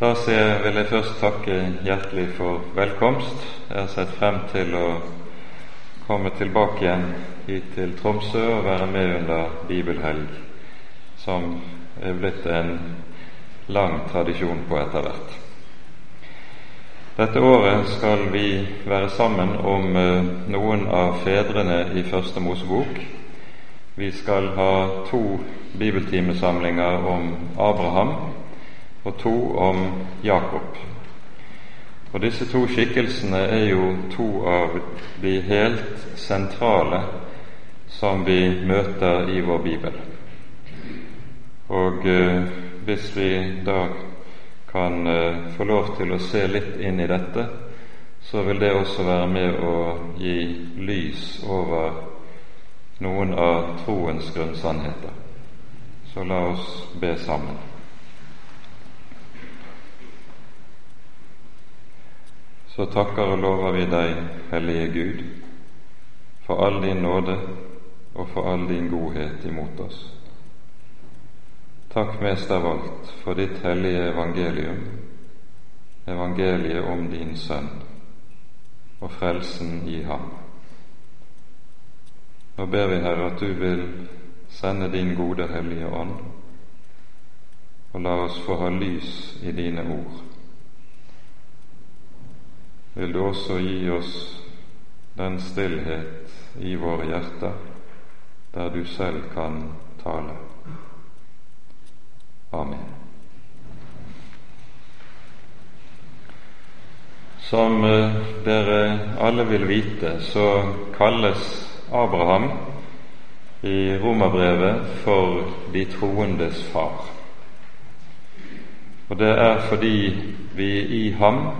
Da vil jeg først takke hjertelig for velkomst. Jeg har sett frem til å komme tilbake igjen hit til Tromsø og være med under bibelhelg, som er blitt en lang tradisjon på etter hvert. Dette året skal vi være sammen om eh, noen av fedrene i Første Mosebok. Vi skal ha to bibeltimesamlinger om Abraham og to om Jakob. Og Disse to skikkelsene er jo to av de helt sentrale som vi møter i vår bibel. Og eh, hvis vi da kan eh, få lov til å se litt inn i dette, så vil det også være med å gi lys over noen av troens grunnsannheter. Så la oss be sammen. Så takker og lover vi deg, Hellige Gud, for all din nåde og for all din godhet imot oss. Takk mest av alt for ditt hellige evangelium, evangeliet om din Sønn og frelsen i ham. Nå ber vi, Herre, at du vil sende din gode Hellige Ånd, og la oss få ha lys i dine ord vil du også gi oss den stillhet i våre hjerter der du selv kan tale. Amen. Som eh, dere alle vil vite, så kalles Abraham i romerbrevet for de troendes far. Og det er fordi vi i ham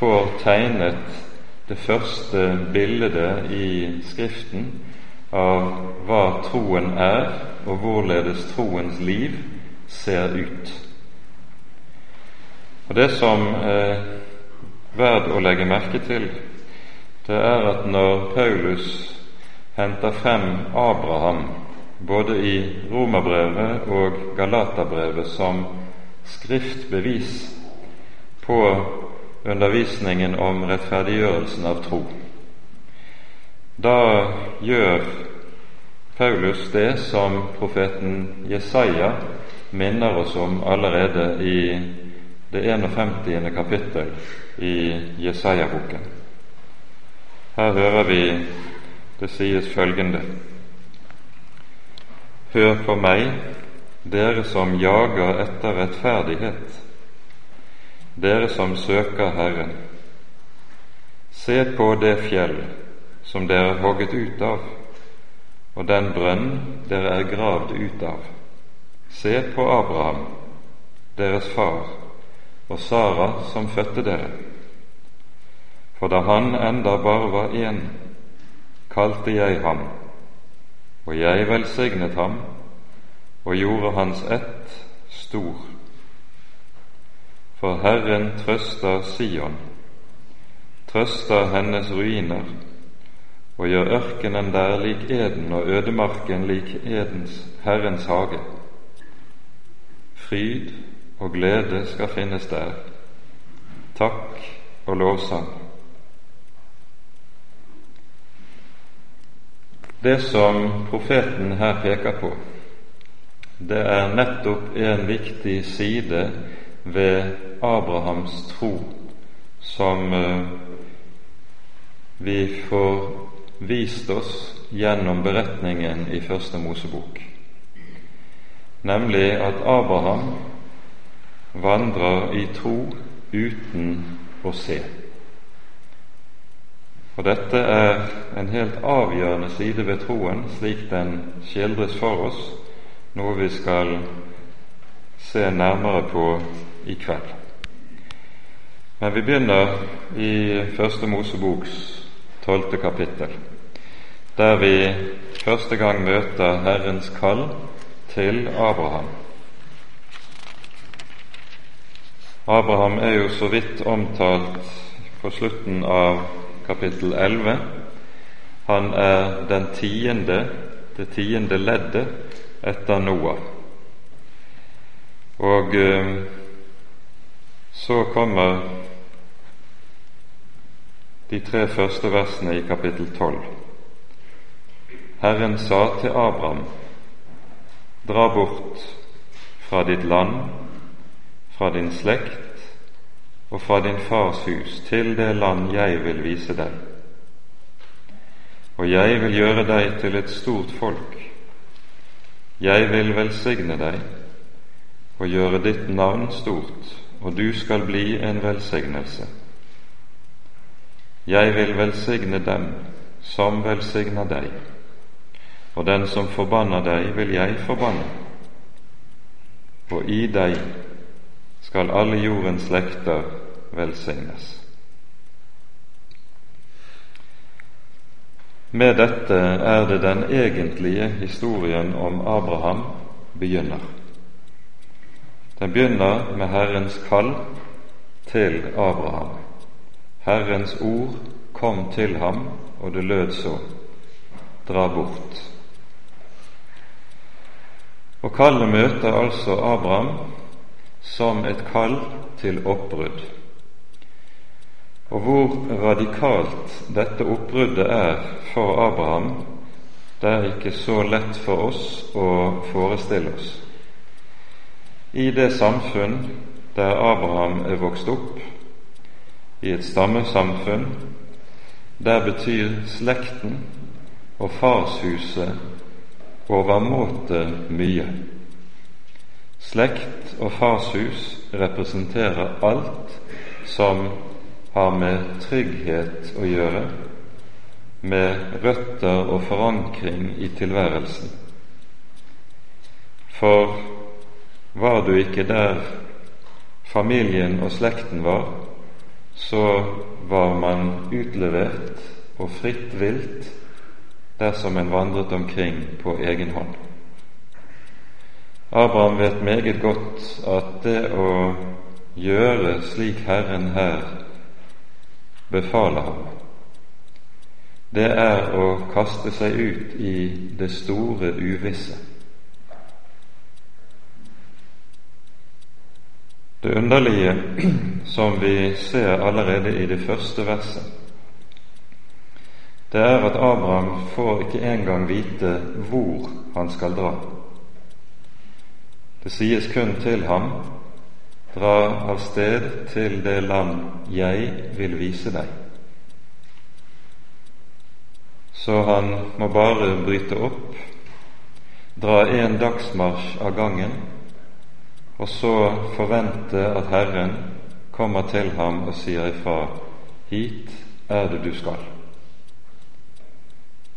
får tegnet det første bildet i Skriften av hva troen er, og hvorledes troens liv ser ut. Og Det som er verd å legge merke til, det er at når Paulus henter frem Abraham både i Romerbrevet og Galaterbrevet som skriftbevis på undervisningen om rettferdiggjørelsen av tro. Da gjør Paulus det som profeten Jesaja minner oss om allerede i det 51. kapittel i Jesaja-boken. Her hører vi det sies følgende Hør på meg, dere som jager etter rettferdighet dere som søker Herren. Se på det fjell som dere er hogget ut av, og den brønn dere er gravd ut av. Se på Abraham, deres far, og Sara som fødte dere. For da han enda bare var én, kalte jeg ham, og jeg velsignet ham og gjorde hans ett stor for Herren trøster Sion, trøster hennes ruiner, og gjør ørkenen der lik eden og ødemarken lik edens Herrens hage. Fryd og glede skal finnes der, takk og lovsang. Det som profeten her peker på, det er nettopp en viktig side ved Abrahams tro som eh, vi får vist oss gjennom beretningen i Første Mosebok, nemlig at Abraham vandrer i tro uten å se. Og Dette er en helt avgjørende side ved troen, slik den skildres for oss, noe vi skal se nærmere på i kveld. Men vi begynner i Første Moseboks tolvte kapittel, der vi første gang møter Herrens kall til Abraham. Abraham er jo så vidt omtalt på slutten av kapittel 11. Han er den tiende, det tiende leddet etter Noah. Og eh, så kommer de tre første versene i kapittel 12. Herren sa til Abraham, dra bort fra ditt land, fra din slekt og fra din fars hus til det land jeg vil vise deg. Og jeg vil gjøre deg til et stort folk. Jeg vil velsigne deg og gjøre ditt navn stort, og du skal bli en velsignelse. Jeg vil velsigne dem som velsigner deg, og den som forbanner deg, vil jeg forbanne. Og i deg skal alle jordens slekter velsignes. Med dette er det den egentlige historien om Abraham begynner. Den begynner med Herrens kall til Abraham. Herrens ord kom til ham, og det lød så:" Dra bort. Og kallet møter altså Abraham som et kall til oppbrudd. Og hvor radikalt dette oppbruddet er for Abraham, det er ikke så lett for oss å forestille oss. I det samfunn der Abraham er vokst opp, i et stammesamfunn, der betyr slekten og farshuset overmåte mye. Slekt og farshus representerer alt som har med trygghet å gjøre, med røtter og forankring i tilværelsen. For var du ikke der familien og slekten var, så var man utlevert og fritt vilt dersom en vandret omkring på egen hånd. Abraham vet meget godt at det å gjøre slik Herren her befaler ham, det er å kaste seg ut i det store uvisse. Det underlige som vi ser allerede i det første verset, det er at Abraham får ikke engang vite hvor han skal dra. Det sies kun til ham dra av sted til det land jeg vil vise deg. Så han må bare bryte opp, dra en dagsmarsj av gangen og så forvente at Herren kommer til ham og sier ifra hit er det du skal.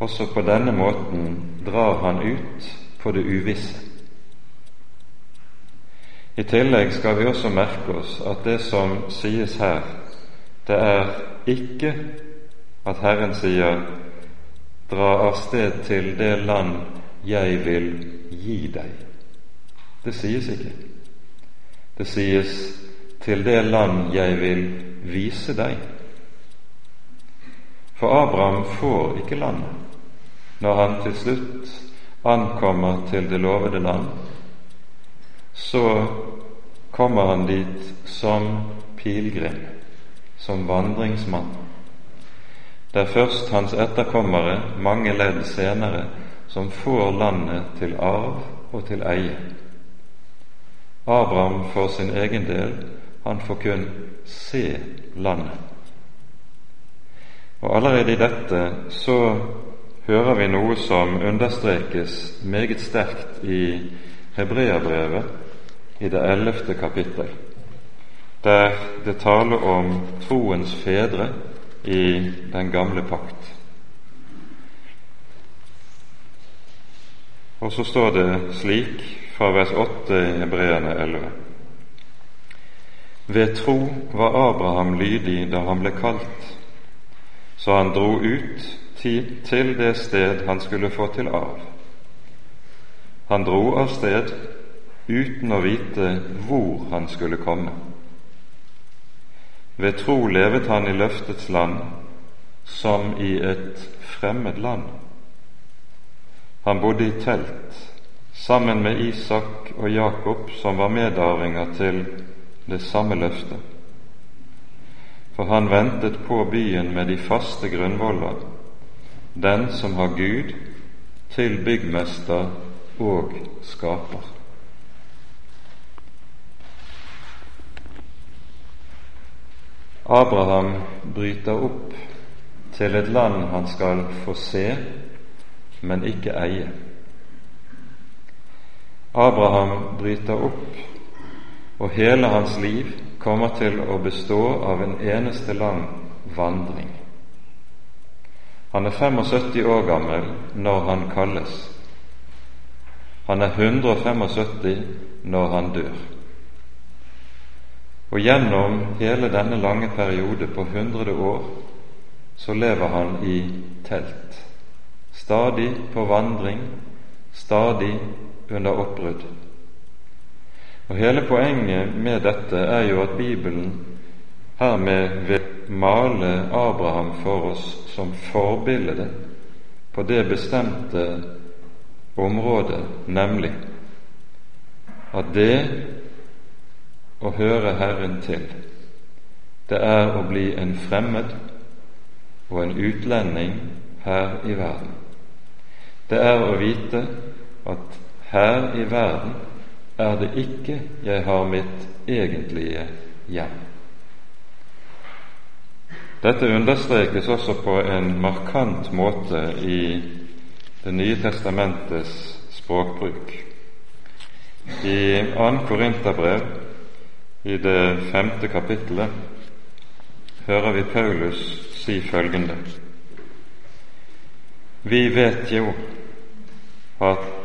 Også på denne måten drar han ut på det uvisse. I tillegg skal vi også merke oss at det som sies her, det er ikke at Herren sier 'dra av sted til det land jeg vil gi deg'. Det sies ikke. Det sies 'til det land jeg vil vise deg'. For Abraham får ikke landet når han til slutt ankommer til det lovede land. Så kommer han dit som pilegrim, som vandringsmann. Det er først hans etterkommere, mange ledd senere, som får landet til arv og til eie. Abraham for sin egen del, han får kun se landet. Og Allerede i dette så hører vi noe som understrekes meget sterkt i Hebreabrevet i det ellevte kapittel, der det taler om troens fedre i den gamle pakt. Og så står det slik fra vers 8 i Hebreerne 11. Ved tro var Abraham lydig da han ble kalt, så han dro ut til det sted han skulle få til arv. Han dro av sted uten å vite hvor han skulle komme. Ved tro levet han i løftets land som i et fremmed land. Han bodde i telt sammen med Isak og Jakob, som var medarvinger til det samme løftet. For han ventet på byen med de faste grunnvoller, den som har Gud til byggmester og skaper. Abraham bryter opp til et land han skal få se, men ikke eie. Abraham bryter opp, og hele hans liv kommer til å bestå av en eneste lang vandring. Han er 75 år gammel når han kalles. Han er 175 når han dør. Og gjennom hele denne lange periode på 100 år så lever han i telt. Stadig på vandring, stadig under oppbrudd. Og Hele poenget med dette er jo at Bibelen hermed vil male Abraham for oss som forbilde på det bestemte området, nemlig at det å høre Herren til, det er å bli en fremmed og en utlending her i verden. Det er å vite at her i verden er det ikke jeg har mitt egentlige hjem. Dette understrekes også på en markant måte i Det nye testamentets språkbruk. I 2. Korinterbrev, i det femte kapittelet, hører vi Paulus si følgende Vi vet jo at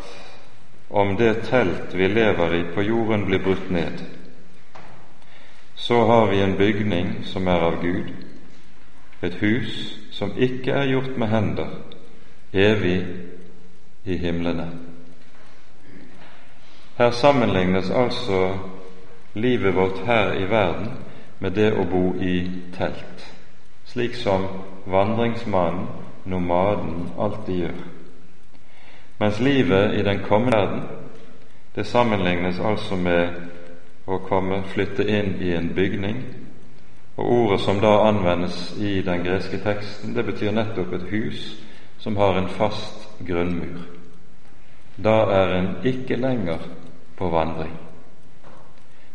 om det telt vi lever i på jorden, blir brutt ned, så har vi en bygning som er av Gud, et hus som ikke er gjort med hender, evig i himlene. Her sammenlignes altså livet vårt her i verden med det å bo i telt, slik som vandringsmannen, nomaden, alltid gjør. Mens livet i den kommende verden, det sammenlignes altså med å komme, flytte inn i en bygning. Og Ordet som da anvendes i den greske teksten, det betyr nettopp et hus som har en fast grunnmur. Da er en ikke lenger på vandring.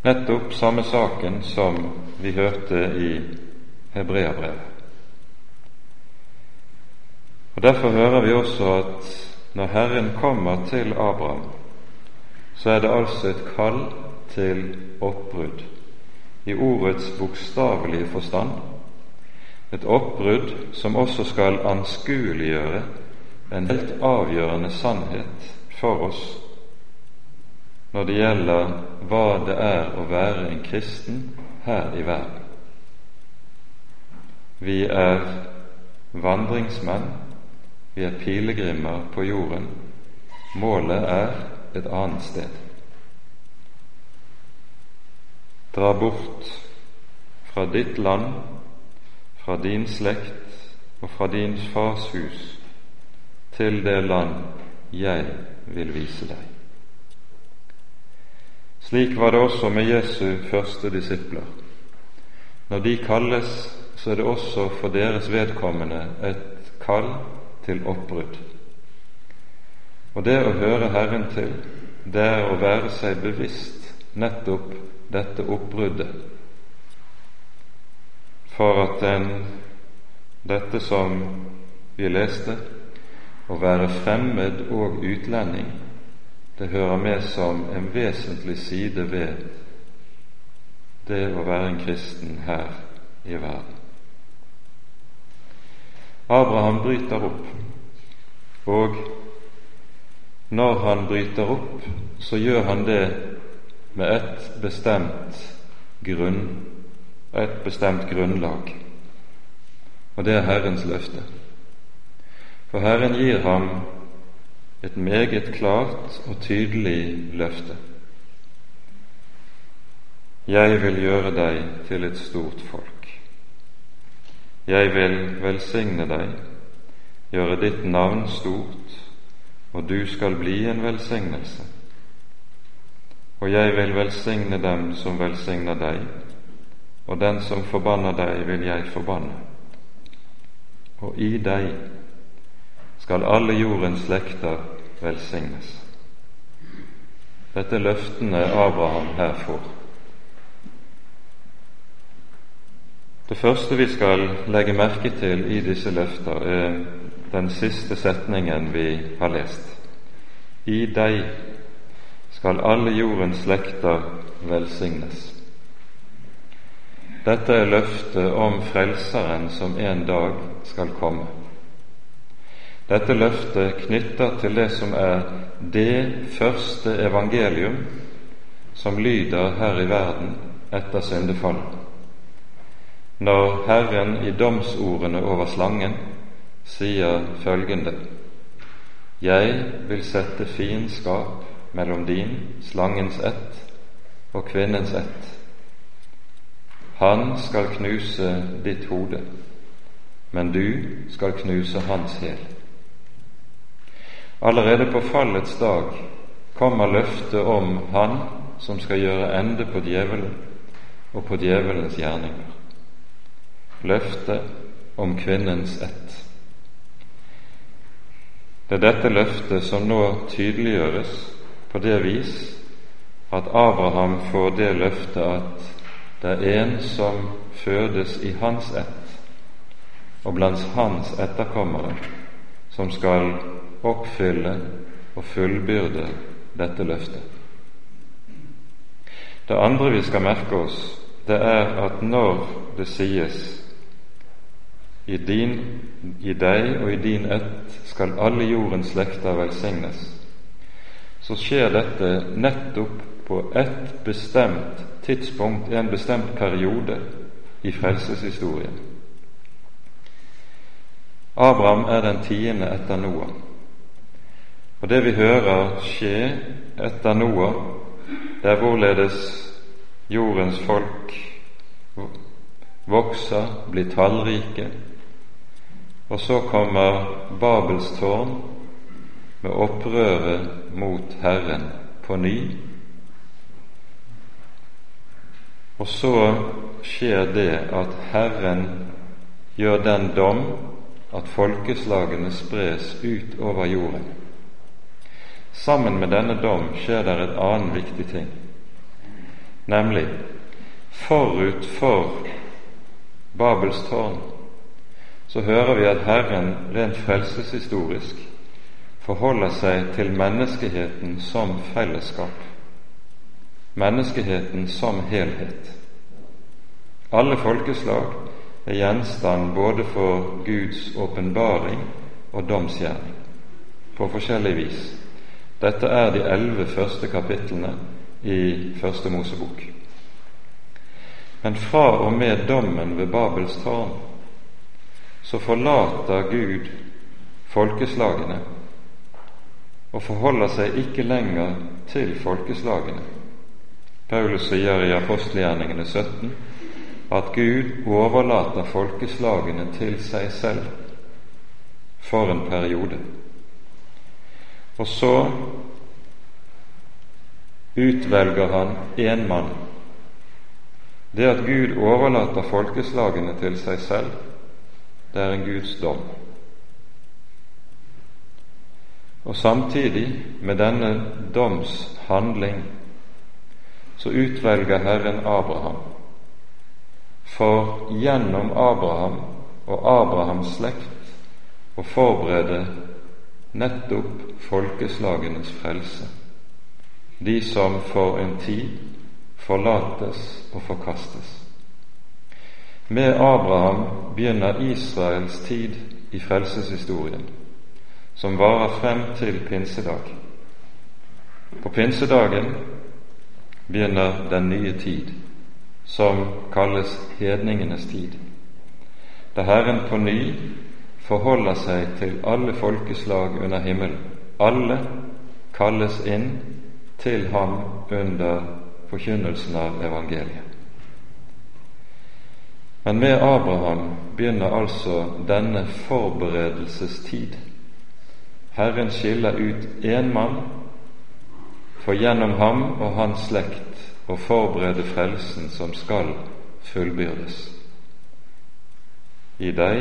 Nettopp samme saken som vi hørte i Hebreabrevet. Og Derfor hører vi også at når Herren kommer til Abraham, så er det altså et kall til oppbrudd i ordets bokstavelige forstand. Et oppbrudd som også skal anskueliggjøre en helt avgjørende sannhet for oss når det gjelder hva det er å være en kristen her i verden. Vi er vandringsmenn vi er pilegrimer på jorden. Målet er et annet sted. Dra bort fra ditt land, fra din slekt og fra din fars hus til det land jeg vil vise deg. Slik var det også med Jesu første disipler. Når de kalles, så er det også for deres vedkommende et kall til oppbrudd. Og det å høre Herren til, det er å være seg bevisst nettopp dette oppbruddet. For at den, dette som vi leste, å være fremmed og utlending, det hører med som en vesentlig side ved det å være en kristen her i verden. Abraham bryter opp, og når han bryter opp, så gjør han det med et bestemt grunn, et bestemt grunnlag, og det er Herrens løfte. For Herren gir ham et meget klart og tydelig løfte. Jeg vil gjøre deg til et stort folk. Jeg vil velsigne deg, gjøre ditt navn stort, og du skal bli en velsignelse. og jeg vil velsigne dem som velsigner deg, og den som forbanner deg, vil jeg forbanne. Og i deg skal alle jordens slekter velsignes. Dette løftene Abraham her får. Det første vi skal legge merke til i disse løfter, er den siste setningen vi har lest. I deg skal alle jordens slekter velsignes. Dette er løftet om Frelseren som en dag skal komme. Dette løftet knytter til det som er det første evangelium som lyder her i verden etter syndefallet. Når Herren i domsordene over slangen sier følgende Jeg vil sette fiendskap mellom din, slangens ett, og kvinnens ett. Han skal knuse ditt hode, men du skal knuse hans hæl. Allerede på fallets dag kommer løftet om Han som skal gjøre ende på djevelen og på djevelens gjerninger. Løftet om kvinnens ett. Det er dette løftet som nå tydeliggjøres på det vis at Abraham får det løftet at det er en som fødes i hans ett, og blant hans etterkommere, som skal oppfylle og fullbyrde dette løftet. Det andre vi skal merke oss, det er at når det sies i, din, i deg og i din ett skal alle jordens slekter velsignes, så skjer dette nettopp på ett bestemt tidspunkt, en bestemt periode i frelseshistorien. Abraham er den tiende etter Noah. Og det vi hører skje etter Noah, det er hvorledes jordens folk vokser, blir tallrike, og så kommer Babels tårn med opprøret mot Herren på ny. Og så skjer det at Herren gjør den dom at folkeslagene spres ut over jorden. Sammen med denne dom skjer det et annen viktig ting, nemlig forut for Babels tårn så hører vi at Herren rent frelseshistorisk forholder seg til menneskeheten som fellesskap, menneskeheten som helhet. Alle folkeslag er gjenstand både for Guds åpenbaring og domsgjerning på forskjellig vis. Dette er de elleve første kapitlene i Første Mosebok. Men fra og med dommen ved Babels tårn så forlater Gud folkeslagene og forholder seg ikke lenger til folkeslagene. Paulus sier i apostelgjerningene 17 at Gud overlater folkeslagene til seg selv for en periode. Og så utvelger han én mann. Det at Gud overlater folkeslagene til seg selv, det er en Guds dom. Og samtidig med denne domshandling så utvelger Herren Abraham for gjennom Abraham og Abrahams slekt å forberede nettopp folkeslagenes frelse, de som for en tid forlates og forkastes. Med Abraham begynner Israels tid i frelseshistorien som varer frem til pinsedag. På pinsedagen begynner den nye tid, som kalles hedningenes tid, da Herren på ny forholder seg til alle folkeslag under himmelen. Alle kalles inn til ham under forkynnelsen av evangeliet. Men med Abraham begynner altså denne forberedelsestid Herren skiller ut én mann for gjennom ham og hans slekt å forberede frelsen som skal fullbyrdes. I deg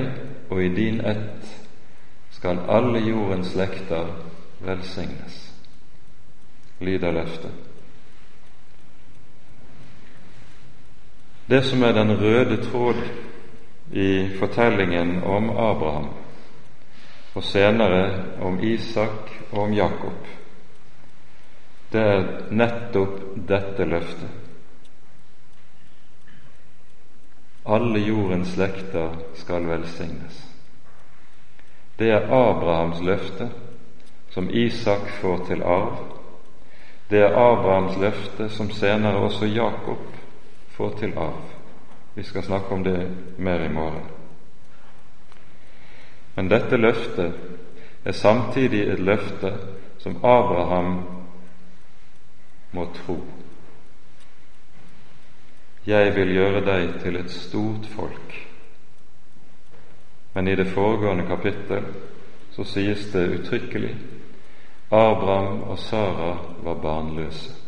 og i din ett skal alle jordens slekter velsignes, lyder løftet. Det som er den røde tråd i fortellingen om Abraham, og senere om Isak og om Jakob, det er nettopp dette løftet. Alle jordens slekter skal velsignes. Det er Abrahams løfte, som Isak får til arv. Det er Abrahams løfte, som senere også Jakob får til arv. Vi skal snakke om det mer i morgen. Men dette løftet er samtidig et løfte som Abraham må tro. Jeg vil gjøre deg til et stort folk. Men i det foregående kapittel så sies det uttrykkelig Abraham og Sara var barnløse.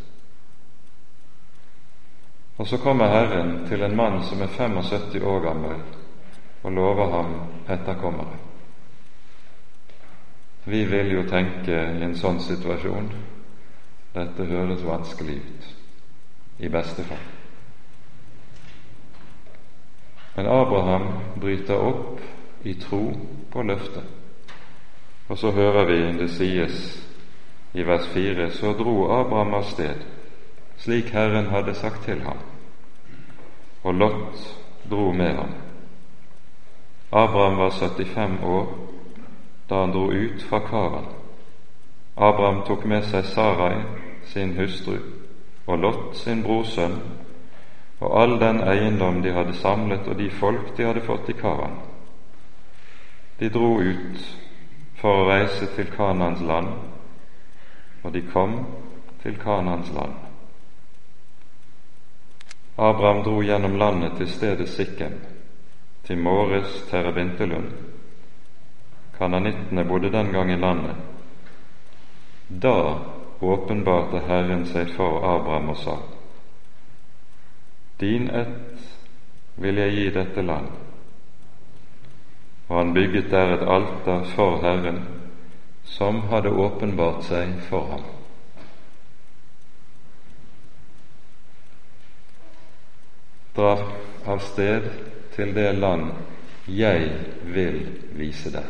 Og så kommer Herren til en mann som er 75 år gammel, og lover ham etterkommere. Vi vil jo tenke i en sånn situasjon dette høres vanskelig ut, i beste fall. Men Abraham bryter opp i tro på løftet. Og så hører vi det sies i vers 4 så dro Abraham av sted slik Herren hadde sagt til ham, og Lot dro med ham. Abraham var 75 år da han dro ut fra Karan. Abraham tok med seg Sarai, sin hustru, og Lot, sin brorsønn, og all den eiendom de hadde samlet, og de folk de hadde fått i Karan. De dro ut for å reise til Kanans land, og de kom til Kanans land. Abraham dro gjennom landet til stedet Sikkem, til Måres Terrebintelund. Kananittene bodde den gang i landet. Da åpenbarte Herren seg for Abraham og sa:" Din ett vil jeg gi dette land. Og han bygget der et alter for Herren, som hadde åpenbart seg for ham. Dra av sted til det land jeg vil vise deg.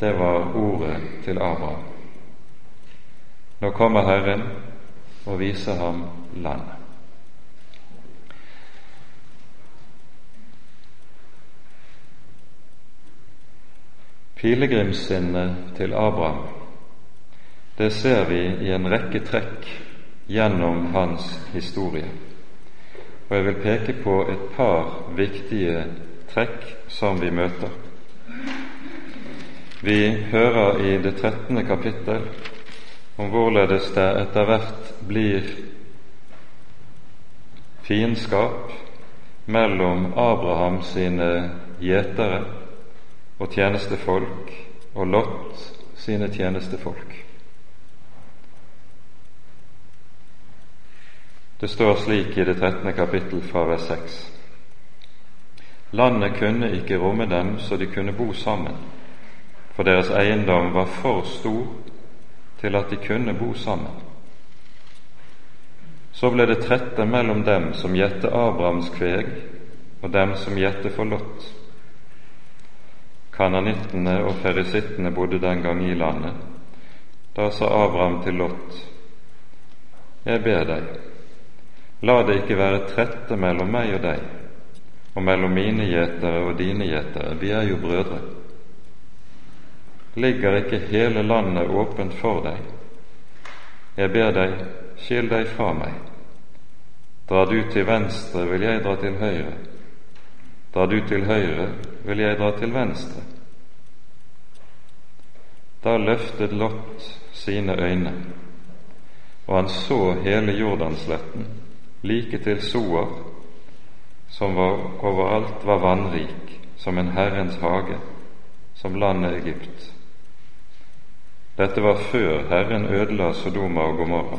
Det var ordet til Abraham. Nå kommer Herren og viser ham landet. Pilegrimssinnet til Abraham, det ser vi i en rekke trekk gjennom hans historie. Og jeg vil peke på et par viktige trekk som vi møter. Vi hører i det trettende kapittel om hvorledes det etter hvert blir fiendskap mellom Abraham sine gjetere og tjenestefolk og Lot sine tjenestefolk. Det står slik i det 13. kapittel fra vers 6. Landet kunne ikke romme dem så de kunne bo sammen, for deres eiendom var for stor til at de kunne bo sammen. Så ble det trette mellom dem som gjette Abrahams kveg, og dem som gjette for Lot. Kananittene og ferisittene bodde den gang i landet. Da sa Abraham til Lot, Jeg ber deg, La det ikke være trette mellom meg og deg, og mellom mine gjetere og dine gjetere, vi er jo brødre. Ligger ikke hele landet åpent for deg? Jeg ber deg, skil deg fra meg. Drar du til venstre, vil jeg dra til høyre. Drar du til høyre, vil jeg dra til venstre. Da løftet Lot sine øyne, og han så hele Jordansletten like til Soar, som var overalt var vannrik, som en Herrens hage, som landet Egypt. Dette var før Herren ødela Sodoma og Gomorra.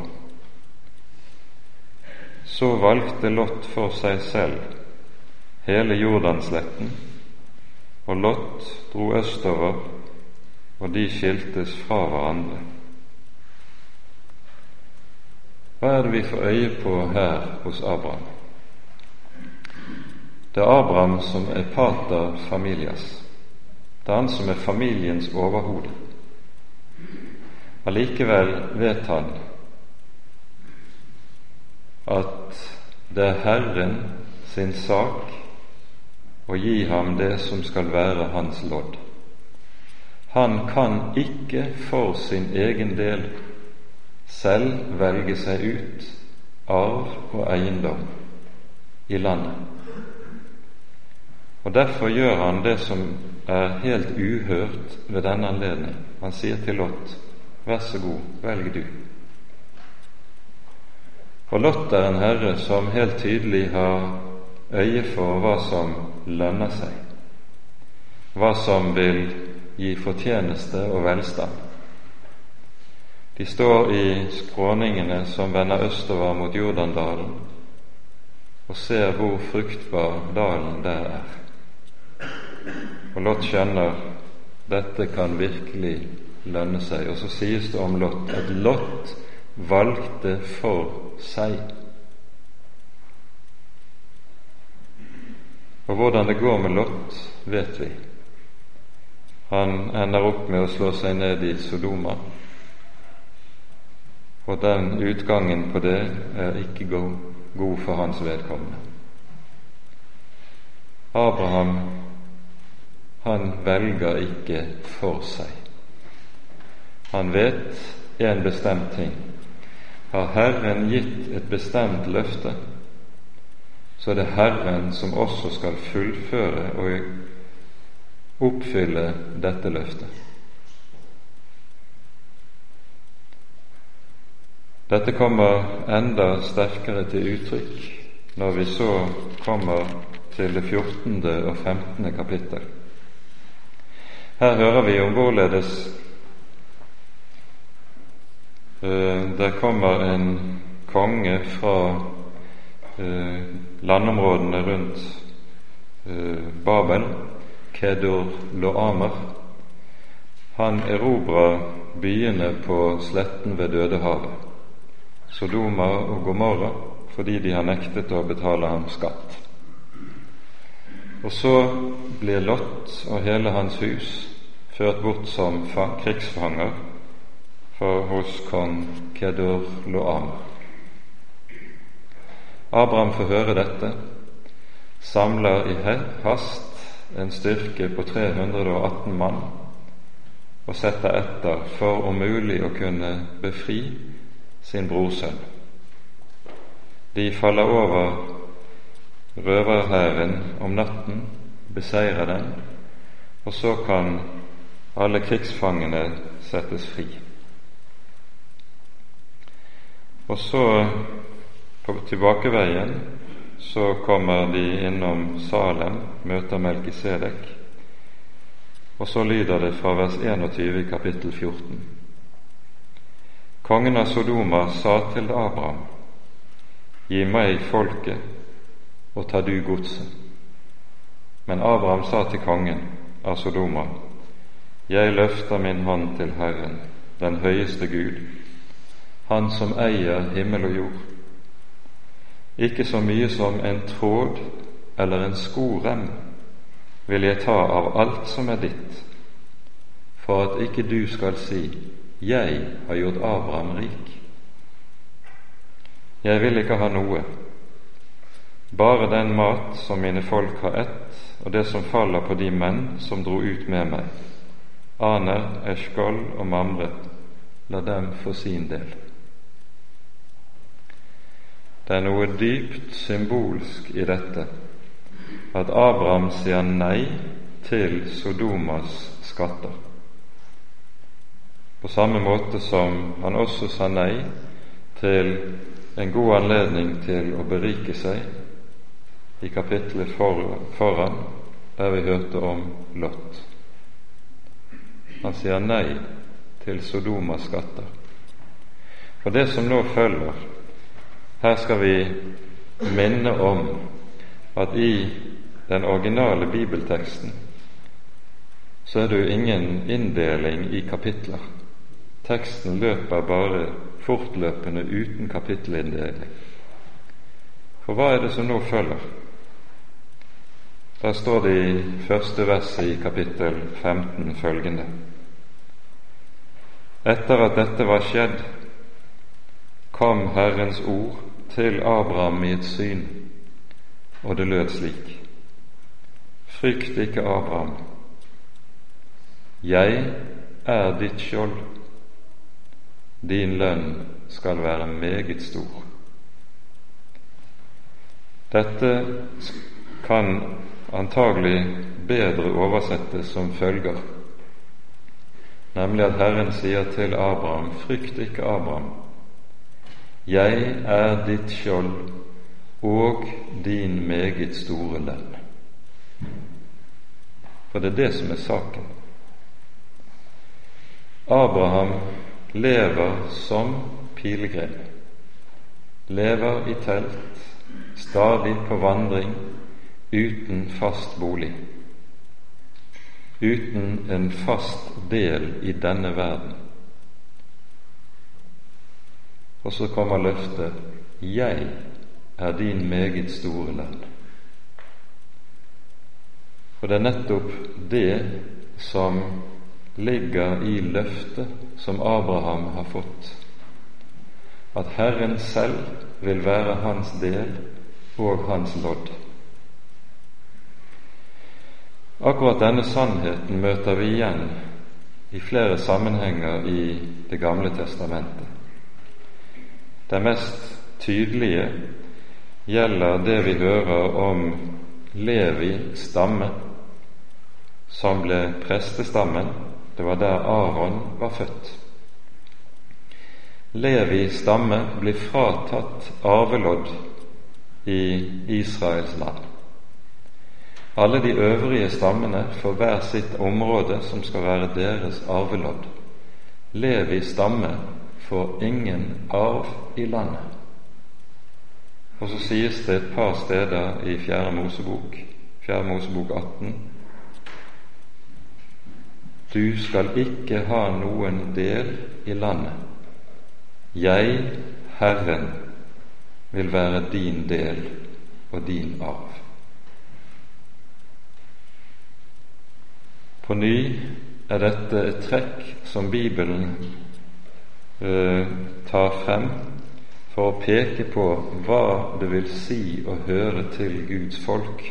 Så valgte Lot for seg selv hele Jordansletten, og Lot dro østover, og de skiltes fra hverandre. Hva er det vi får øye på her hos Abraham? Det er Abraham som er pater familias. Det er han som er familiens overhode. Allikevel vet han at det er Herren sin sak å gi ham det som skal være hans lodd. Han kan ikke for sin egen del selv velge seg ut arv og eiendom i landet. Og Derfor gjør han det som er helt uhørt ved denne anledning. Han sier til Lot, vær så god, velg du. Og Lot er en herre som helt tydelig har øye for hva som lønner seg, hva som vil gi fortjeneste og velstand. De står i skråningene som vender østover mot Jordandalen, og ser hvor fruktbar dalen der er. Og Lot skjønner dette kan virkelig lønne seg. Og så sies det om Lot at Lot valgte for seg. Og hvordan det går med Lot, vet vi. Han ender opp med å slå seg ned i Sodoma. Og den utgangen på det er ikke god for hans vedkommende. Abraham han velger ikke for seg. Han vet en bestemt ting. Har Herren gitt et bestemt løfte, så er det Herren som også skal fullføre og oppfylle dette løftet. Dette kommer enda sterkere til uttrykk når vi så kommer til det 14. og 15. kapittel. Her hører vi om hvorledes uh, der kommer en konge fra uh, landområdene rundt uh, Babel, Kedur Loamer. Han erobrer byene på sletten ved Dødehavet, Sodoma og Gomorra, fordi de har nektet å betale ham skatt. Og så blir Lot og hele hans hus ført bort som krigsfanger for hos kong Kedur Loam. Abraham får høre dette, samler i hast en styrke på 318 mann og setter etter for om mulig å kunne befri sin brorsønn. De faller over røverhæren om natten, beseirer den, og så kan alle krigsfangene settes fri. Og så, på tilbakeveien, så kommer de innom Salem, møter Melkisedek, og så lyder det fra vers 21 i kapittel 14. Kongen av Sodoma sa til Abraham, Gi meg folket, og ta du godset. Men Abraham sa til kongen av Sodoma, jeg løfter min hånd til Herren, den høyeste Gud, Han som eier himmel og jord. Ikke så mye som en tråd eller en skorem vil jeg ta av alt som er ditt, for at ikke du skal si, Jeg har gjort Abraham rik. Jeg vil ikke ha noe, bare den mat som mine folk har ett, og det som faller på de menn som dro ut med meg Aner, Eshkol og Mamre, la dem få sin del. Det er noe dypt symbolsk i dette at Abraham sier nei til Sodomas skatter, på samme måte som han også sa nei til en god anledning til å berike seg i kapittelet foran, der vi hørte om Lot. Han sier nei til Sodomas skatter. For det som nå følger, her skal vi minne om at i den originale bibelteksten så er det jo ingen inndeling i kapitler. Teksten løper bare fortløpende uten kapittelinndeling. For hva er det som nå følger? Der står det i første verset i kapittel 15 følgende Etter at dette var skjedd, kom Herrens ord til Abraham i et syn, og det lød slik:" Frykt ikke, Abraham, jeg er ditt skjold, din lønn skal være meget stor. Dette kan antagelig bedre oversettes som følger, nemlig at Herren sier til Abraham, frykt ikke, Abraham, jeg er ditt skjold og din meget store lønn. For det er det som er saken. Abraham lever som pilegrim, lever i telt, stadig på vandring, uten fast bolig, uten en fast del i denne verden. Og så kommer løftet 'Jeg er din meget store lønn'. For det er nettopp det som ligger i løftet som Abraham har fått, at Herren selv vil være hans del og hans lodd. Akkurat denne sannheten møter vi igjen i flere sammenhenger i Det gamle testamentet. Det mest tydelige gjelder det vi hører om Levi stamme, som ble prestestammen. Det var der Aron var født. Levi stamme blir fratatt arvelodd i Israels land. Alle de øvrige stammene får hver sitt område som skal være deres arvelodd. Levi stamme får ingen arv i landet. Og så sies det et par steder i Fjerde Mosebok, Fjerde Mosebok 18, du skal ikke ha noen del i landet. Jeg, Herren, vil være din del og din arv. På ny er dette et trekk som Bibelen eh, tar frem for å peke på hva det vil si å høre til Guds folk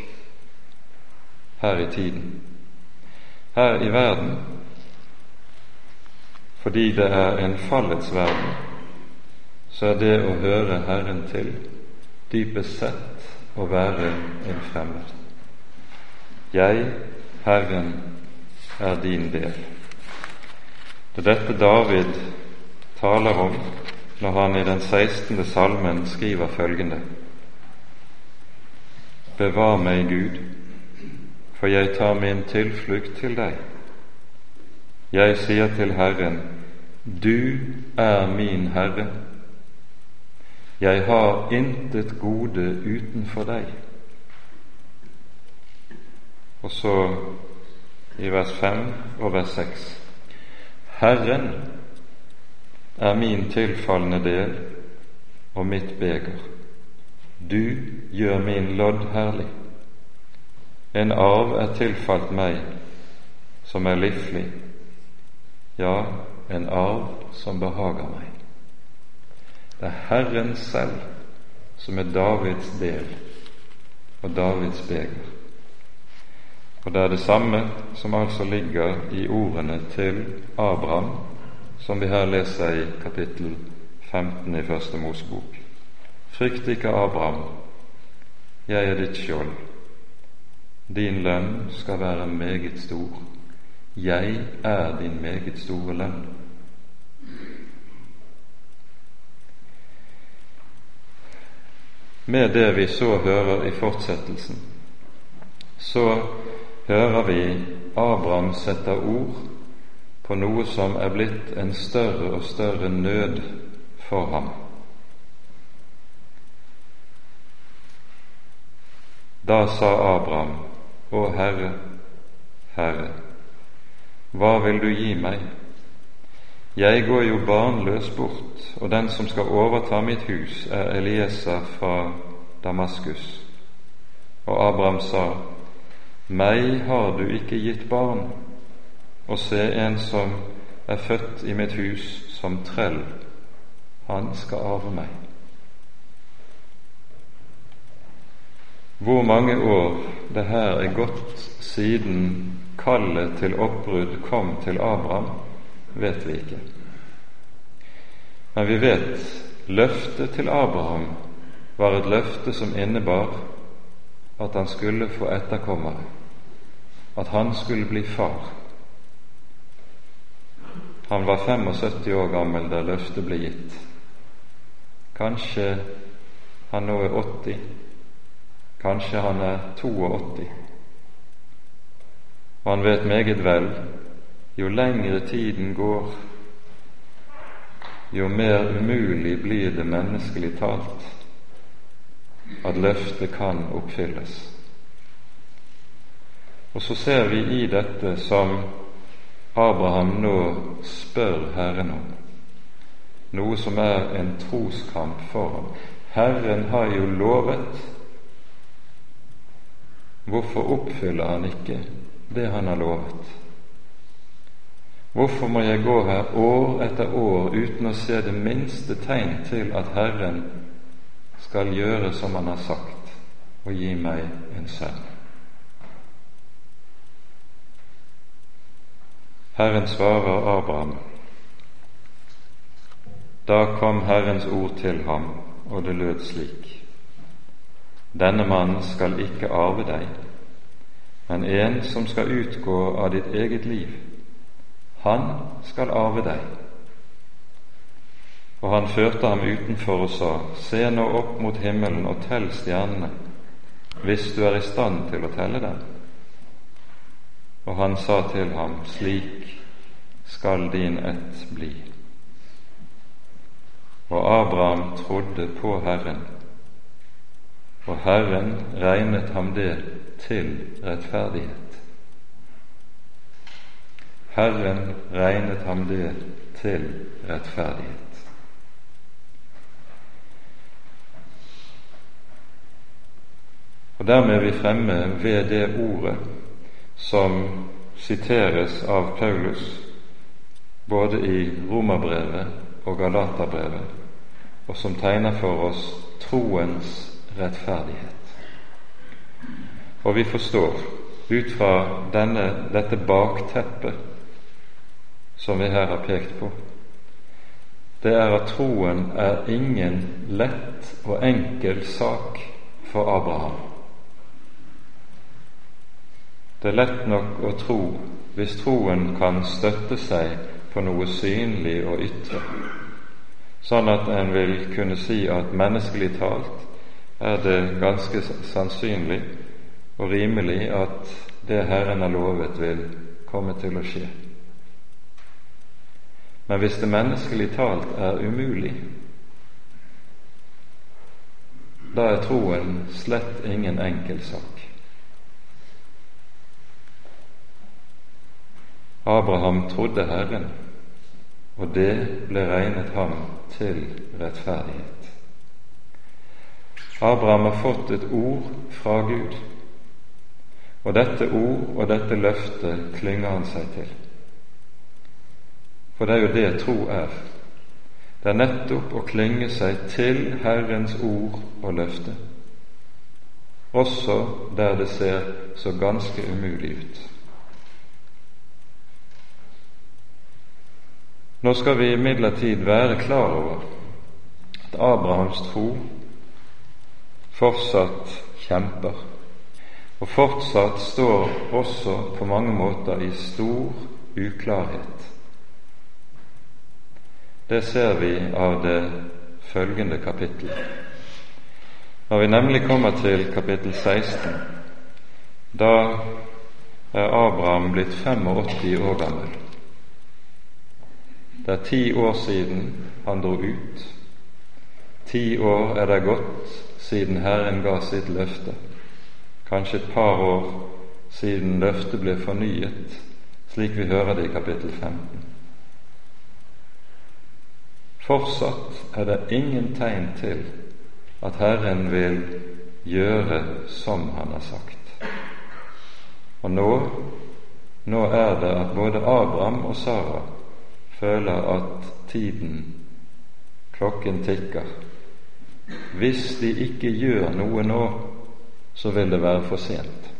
her i tiden. Her i verden, fordi det er en fallets verden, så er det å høre Herren til dypest sett å være en fremmed. Jeg, Herren, er din del. Det er dette David taler om når han i den 16. salmen skriver følgende Bevar meg, Gud, for jeg tar min tilflukt til deg. Jeg sier til Herren, Du er min Herre. Jeg har intet gode utenfor deg. Og så i vers 5 og vers 6. Herren er min tilfallende del og mitt beger. Du gjør min lodd herlig. En arv er tilfalt meg som er livlig, ja, en arv som behager meg. Det er Herren selv som er Davids del og Davids beger. Og det er det samme som altså ligger i ordene til Abraham, som vi her leser i kapittel 15 i Første Mosebok. Frykt ikke, Abraham, jeg er ditt skjold. Din lønn skal være meget stor. Jeg er din meget store lønn. Med det vi så hører i fortsettelsen, så hører vi Abraham setter ord på noe som er blitt en større og større nød for ham. Da sa Abraham, Å Herre, Herre, hva vil du gi meg? Jeg går jo barnløs bort, og den som skal overta mitt hus, er Elieser fra Damaskus. Og Abraham sa, Meg har du ikke gitt barn, og se en som er født i mitt hus som trell, han skal arve meg. Hvor mange år det her er gått siden kallet til oppbrudd kom til Abraham, vet vi ikke. Men vi vet løftet til Abraham var et løfte som innebar at han skulle få etterkommere, at han skulle bli far. Han var 75 år gammel da løftet ble gitt. Kanskje han nå er 80, kanskje han er 82. Og han vet meget vel jo lengre tiden går, jo mer umulig blir det menneskelig talt at løftet kan oppfylles. Og så ser vi i dette som Abraham nå spør Herren om, noe som er en troskamp for ham. Herren har jo lovet. Hvorfor oppfyller han ikke det han har lovet? Hvorfor må jeg gå her år etter år uten å se det minste tegn til at Herren skal gjøre som Han har sagt, og gi meg en sønn? Herren svarer Abraham. Da kom Herrens ord til ham, og det lød slik:" Denne mannen skal ikke arve deg, men en som skal utgå av ditt eget liv han skal arve deg. Og han førte ham utenfor og sa, Se nå opp mot himmelen og tell stjernene, hvis du er i stand til å telle dem. Og han sa til ham, Slik skal din ett bli. Og Abraham trodde på Herren, og Herren regnet ham det til rettferdighet. Herren regnet ham det til rettferdighet. Og Dermed er vi fremme ved det ordet som siteres av Paulus både i Romerbrevet og Galaterbrevet, og som tegner for oss troens rettferdighet. Og vi forstår ut fra denne, dette bakteppet som vi her har pekt på, det er at troen er ingen lett og enkel sak for Abraham. Det er lett nok å tro hvis troen kan støtte seg på noe synlig og ytre, sånn at en vil kunne si at menneskelig talt er det ganske sannsynlig og rimelig at det Herren har lovet, vil komme til å skje. Men hvis det menneskelig talt er umulig, da er troen slett ingen enkel sak. Abraham trodde Herren, og det ble regnet ham til rettferdighet. Abraham har fått et ord fra Gud, og dette ord og dette løftet klynger han seg til. For det er jo det tro er. Det er nettopp å klynge seg til Herrens ord og løfte, også der det ser så ganske umulig ut. Nå skal vi imidlertid være klar over at Abrahams tro fortsatt kjemper, og fortsatt står også på mange måter i stor uklarhet. Det ser vi av det følgende kapittel. Når vi nemlig kommer til kapittel 16, da er Abraham blitt 85 år gammel. Det er ti år siden han dro ut. Ti år er det gått siden Herren ga sitt løfte. Kanskje et par år siden løftet ble fornyet, slik vi hører det i kapittel 15. Fortsatt er det ingen tegn til at Herren vil gjøre som Han har sagt. Og nå, nå er det at både Abraham og Sara føler at tiden, klokken tikker. Hvis de ikke gjør noe nå, så vil det være for sent.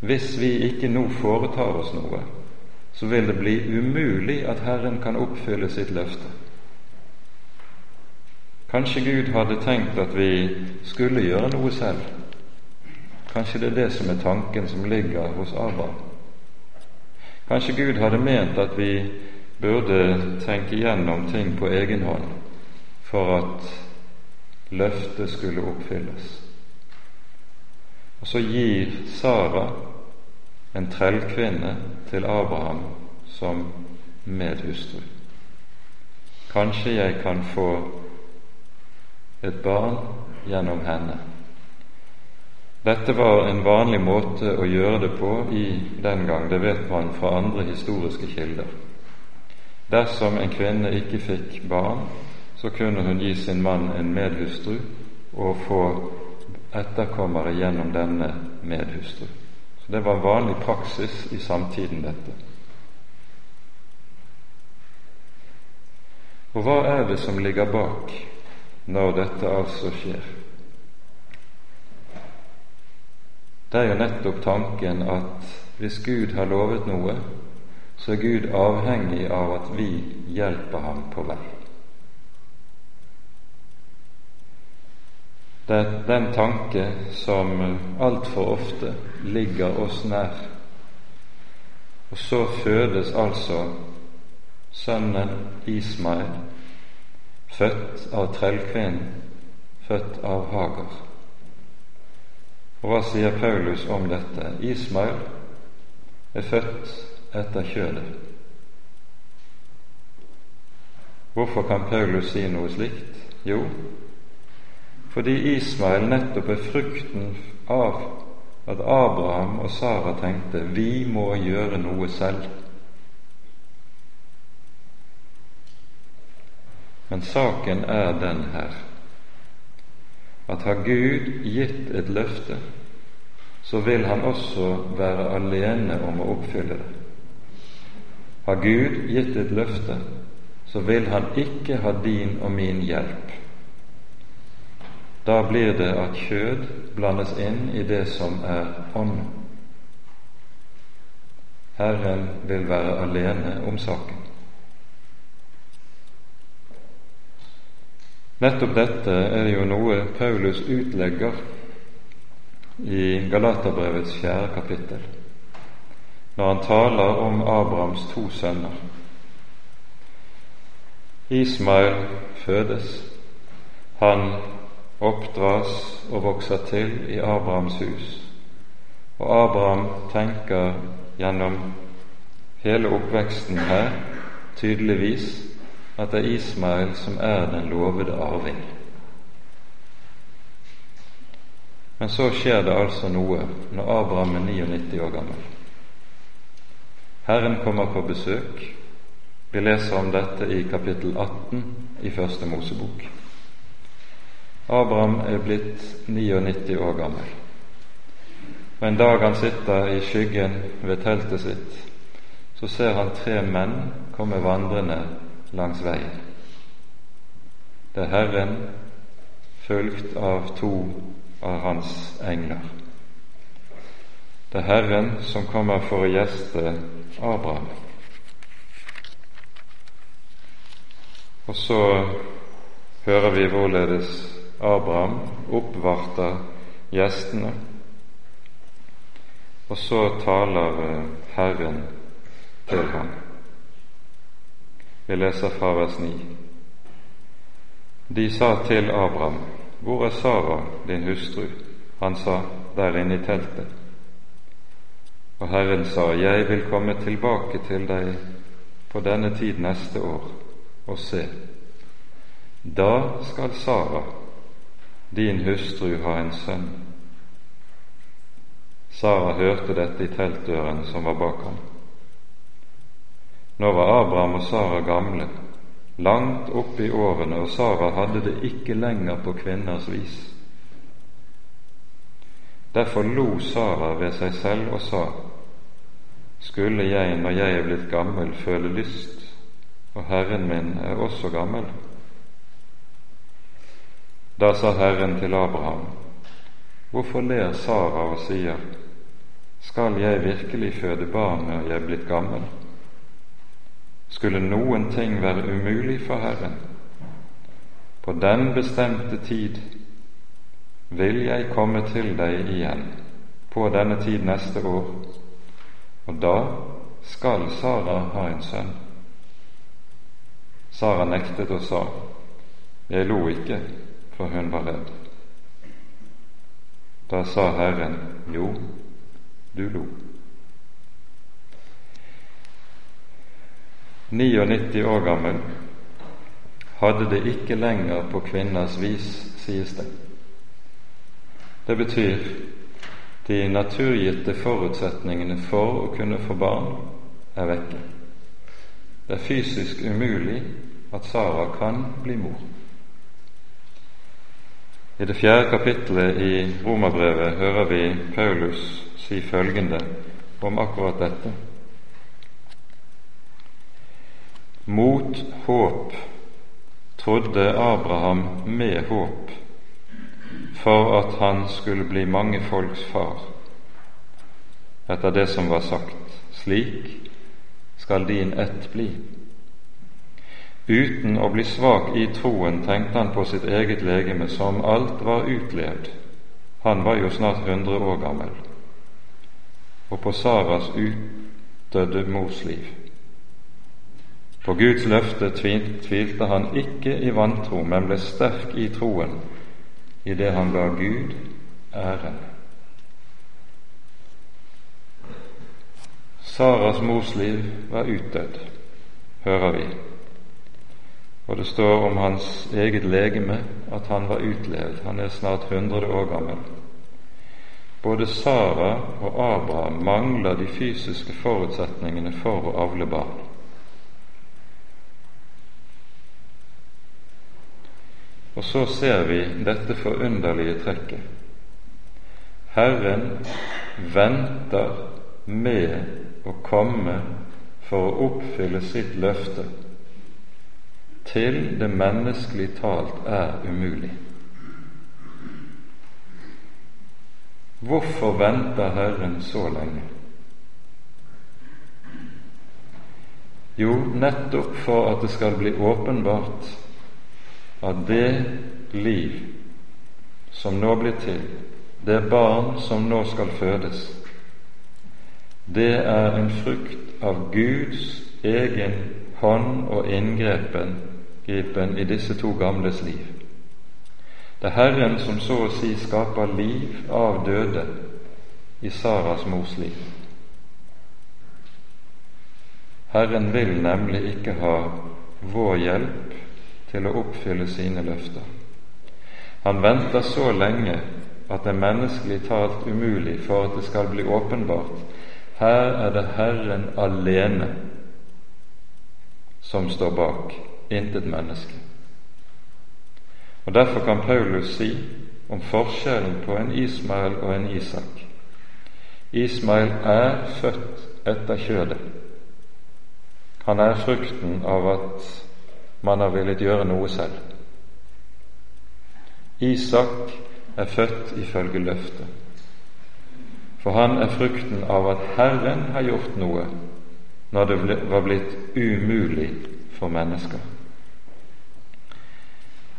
Hvis vi ikke nå foretar oss noe, så vil det bli umulig at Herren kan oppfylle sitt løfte. Kanskje Gud hadde tenkt at vi skulle gjøre noe selv. Kanskje det er det som er tanken som ligger hos Abraham. Kanskje Gud hadde ment at vi burde tenke gjennom ting på egen hånd for at løftet skulle oppfylles. Og så gir Sara en trellkvinne til Abraham som medhustru. Kanskje jeg kan få et barn gjennom henne. Dette var en vanlig måte å gjøre det på i den gang, det vet man fra andre historiske kilder. Dersom en kvinne ikke fikk barn, så kunne hun gi sin mann en medhustru og få etterkommere gjennom denne medhustru. Så Det var vanlig praksis i samtiden, dette. Og hva er det som ligger bak når dette altså skjer? Det er jo nettopp tanken at hvis Gud har lovet noe, så er Gud avhengig av at vi hjelper ham på vei. Det er den tanke som altfor ofte ligger oss nær. Og så fødes altså sønnen Ismael, født av trellkvinnen, født av Hagar. Og hva sier Paulus om dette? Ismael er født etter kjødet. Hvorfor kan Paulus si noe slikt? Jo, fordi Ismael nettopp er frukten av at Abraham og Sara tenkte vi må gjøre noe selv. Men saken er den her at har Gud gitt et løfte, så vil Han også være alene om å oppfylle det. Har Gud gitt et løfte, så vil Han ikke ha din og min hjelp. Da blir det at kjød blandes inn i det som er ånd. Herren vil være alene om saken. Nettopp dette er jo noe Paulus utlegger i Galaterbrevets fjerde kapittel, når han taler om Abrahams to sønner. Ismael fødes, han oppdras og vokser til i Abrahams hus, og Abraham tenker gjennom hele oppveksten her tydeligvis at det er Ismael som er den lovede arving. Men så skjer det altså noe når Abraham er 99 år gammel. Herren kommer på besøk. Vi leser om dette i kapittel 18 i Første Mosebok. Abraham er blitt 99 år gammel. Og En dag han sitter i skyggen ved teltet sitt, så ser han tre menn komme vandrende langs veien. Det er Herren fulgt av to av hans engler. Det er Herren som kommer for å gjeste Abraham. Og så hører vi hvorledes Abraham oppvarta gjestene. Og så taler Herren til ham. Vi leser fra vers 9. De sa til Abraham, Hvor er Sara, din hustru? Han sa, Der inne i teltet. Og Herren sa, Jeg vil komme tilbake til deg på denne tid neste år, og se, da skal Sara, din hustru, har en sønn. Sara hørte dette i teltdøren som var bak ham. Nå var Abraham og Sara gamle, langt oppe i årene, og Sara hadde det ikke lenger på kvinners vis. Derfor lo Sara ved seg selv og sa:" Skulle jeg, når jeg er blitt gammel, føle lyst, og Herren min er også gammel? Da sa Herren til Abraham:" Hvorfor ler Sara og sier:" Skal jeg virkelig føde barn når jeg er blitt gammel? Skulle noen ting være umulig for Herren? På den bestemte tid vil jeg komme til deg igjen på denne tid neste år, og da skal Sara ha en sønn. Sara nektet og sa, Jeg lo ikke, for hun var redd. Da sa Herren, Jo, du lo. 99 år gammel, hadde det ikke lenger på kvinners vis, sies det. Det betyr de naturgitte forutsetningene for å kunne få barn er vekke. Det er fysisk umulig at Sara kan bli mor. I det fjerde kapittelet i Romerbrevet hører vi Paulus si følgende om akkurat dette. Mot håp trodde Abraham med håp for at han skulle bli mange folks far, etter det som var sagt. Slik skal din ett bli. Uten å bli svak i troen tenkte han på sitt eget legeme som alt var utlevd. Han var jo snart hundre år gammel. Og på Saras utdødde mors liv. På Guds løfte tvilte han ikke i vantro, men ble sterk i troen i det han ga Gud æren. Saras mors liv var utdødd, hører vi, og det står om hans eget legeme at han var utlevd. Han er snart 100 år gammel. Både Sara og Abraham mangler de fysiske forutsetningene for å avle barn. Og så ser vi dette forunderlige trekket. Herren venter med å komme for å oppfylle sitt løfte til det menneskelig talt er umulig. Hvorfor venter Herren så lenge? Jo, nettopp for at det skal bli åpenbart at det liv som nå blir til, det barn som nå skal fødes, det er en frukt av Guds egen hånd og inngrepen gripen i disse to gamles liv. Det er Herren som så å si skaper liv av døde i Saras mors liv. Herren vil nemlig ikke ha vår hjelp til å oppfylle sine løfter. Han venter så lenge at det er menneskelig talt umulig for at det skal bli åpenbart. Her er det Herren alene som står bak, intet menneske. Og Derfor kan Paulus si om forskjellen på en Ismael og en Isak. Ismael er født etter kjødet. Han er frukten av at man har villet gjøre noe selv. Isak er født ifølge løftet, for han er frukten av at Herren har gjort noe når det var blitt umulig for mennesker.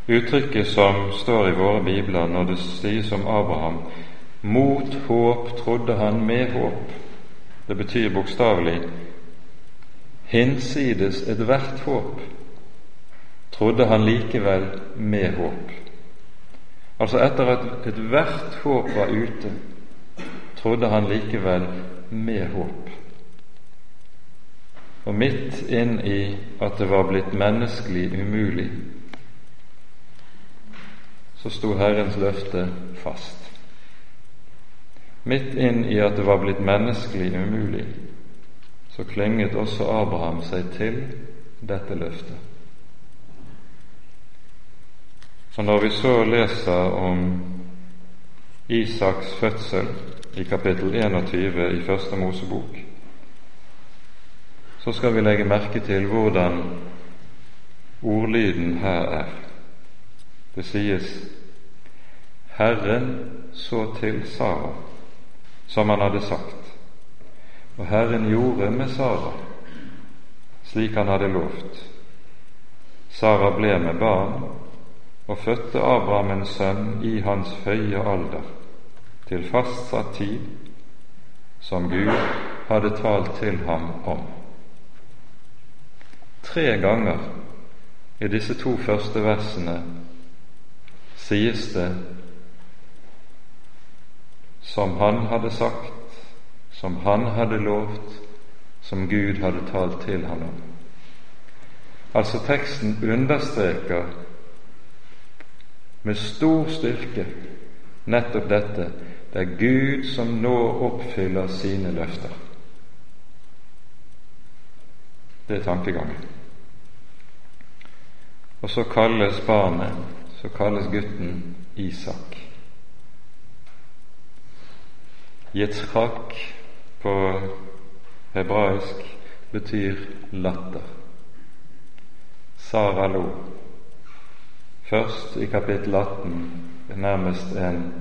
Uttrykket som står i våre bibler når det sies om Abraham mot håp trodde han med håp, det betyr bokstavelig hinsides ethvert håp trodde han likevel med håp. Altså etter at ethvert håp var ute, trodde han likevel med håp. og midt inn i at det var blitt menneskelig umulig, så sto Herrens løfte fast. Midt inn i at det var blitt menneskelig umulig, så klynget også Abraham seg til dette løftet. Og når vi så leser om Isaks fødsel i kapittel 21 i Første Mosebok, så skal vi legge merke til hvordan ordlyden her er. Det sies Herren så til Sara, som han hadde sagt, og Herren gjorde med Sara slik han hadde lovt. Sara ble med barn og fødte Abraham en sønn i hans høye alder, til fastsatt tid, som Gud hadde talt til ham om. Tre ganger i disse to første versene sies det som han hadde sagt, som han hadde lovt, som Gud hadde talt til ham om. Altså teksten understreker med stor styrke nettopp dette. Det er Gud som nå oppfyller sine løfter. Det er tankegangen. Og så kalles barnet, så kalles gutten Isak. Yitzhak på hebraisk betyr latter. Sara lo. Først i kapittel 18 nærmest en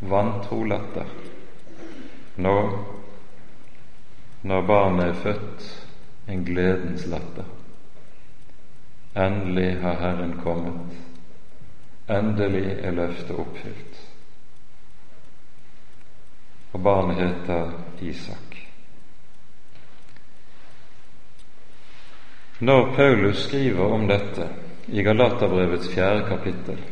vantro latter. Nå, når barnet er født, en gledens latter. Endelig har Herren kommet. Endelig er løftet oppfylt. Og barnet heter Isak. Når Paulus skriver om dette i Galaterbrevets fjerde kapittel,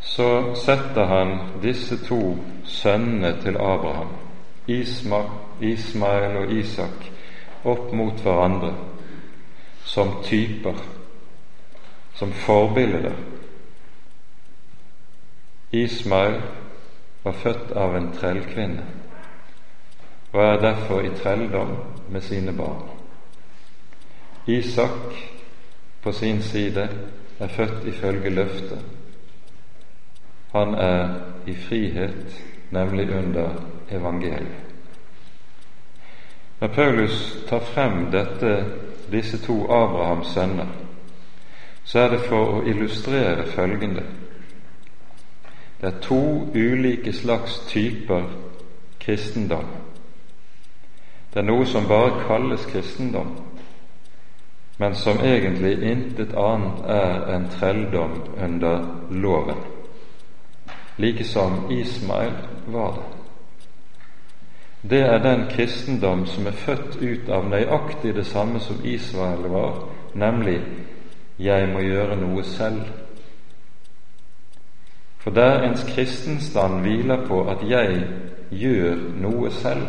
så setter han disse to sønnene til Abraham, Ismael og Isak, opp mot hverandre som typer, som forbilder. Ismail var født av en trellkvinne og er derfor i trelldom med sine barn. Isak på sin side er født ifølge løftet. Han er i frihet, nemlig under evangeliet. Når Paulus tar frem dette, disse to Abrahams sønner, så er det for å illustrere følgende Det er to ulike slags typer kristendom. Det er noe som bare kalles kristendom, men som egentlig intet annet er enn trelldom under loven, like som Ismael var det. Det er den kristendom som er født ut av nøyaktig det samme som Israel var, nemlig 'jeg må gjøre noe selv'. For der ens kristenstand hviler på at jeg gjør noe selv,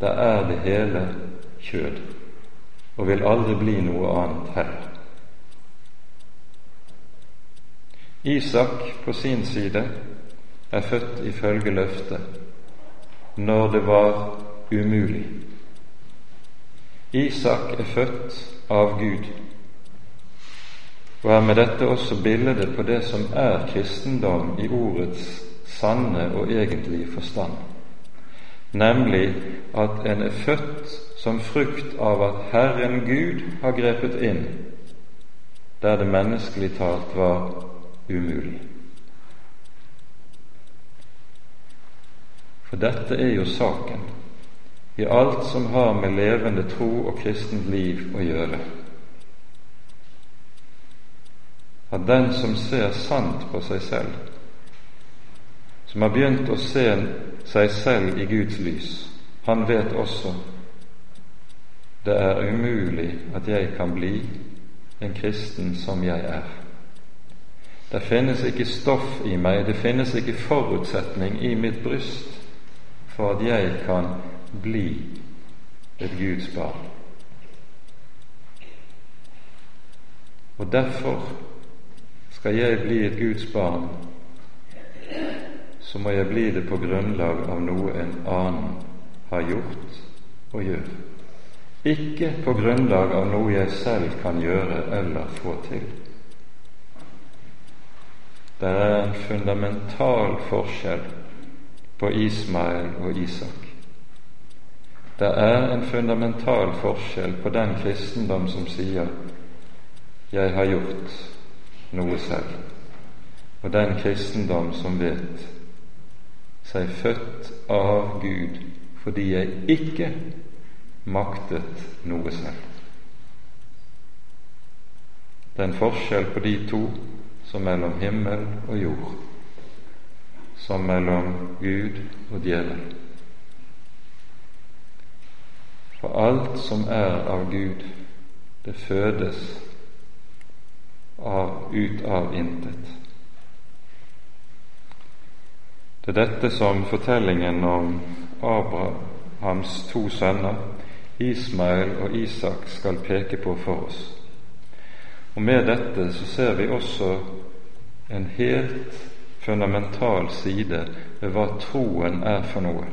da er det hele kjød og vil aldri bli noe annet heller. Isak på sin side er født ifølge løftet når det var umulig. Isak er født av Gud og er med dette også bildet på det som er kristendom i ordets sanne og egentlige forstand, nemlig at en er født som frukt av at Herren Gud har grepet inn der det menneskelig talt var umulig. For dette er jo saken i alt som har med levende tro og kristent liv å gjøre. at den som ser sant på seg selv, som har begynt å se seg selv i Guds lys, han vet også det er umulig at jeg kan bli en kristen som jeg er. Det finnes ikke stoff i meg, det finnes ikke forutsetning i mitt bryst for at jeg kan bli et Guds barn. Og derfor skal jeg bli et Guds barn, så må jeg bli det på grunnlag av noe en annen har gjort og gjør. Ikke på grunnlag av noe jeg selv kan gjøre eller få til. Det er en fundamental forskjell på Ismael og Isak. Det er en fundamental forskjell på den kristendom som sier 'jeg har gjort noe selv', og den kristendom som vet seg født av Gud fordi jeg ikke maktet noe selv. Det er en forskjell på de to som mellom himmel og jord, som mellom Gud og djevel. For alt som er av Gud, det fødes av, ut av intet. Det er dette som fortellingen om Abrahams to sønner, Ismael og Isak, skal peke på for oss. Og Med dette så ser vi også en helt fundamental side ved hva troen er for noe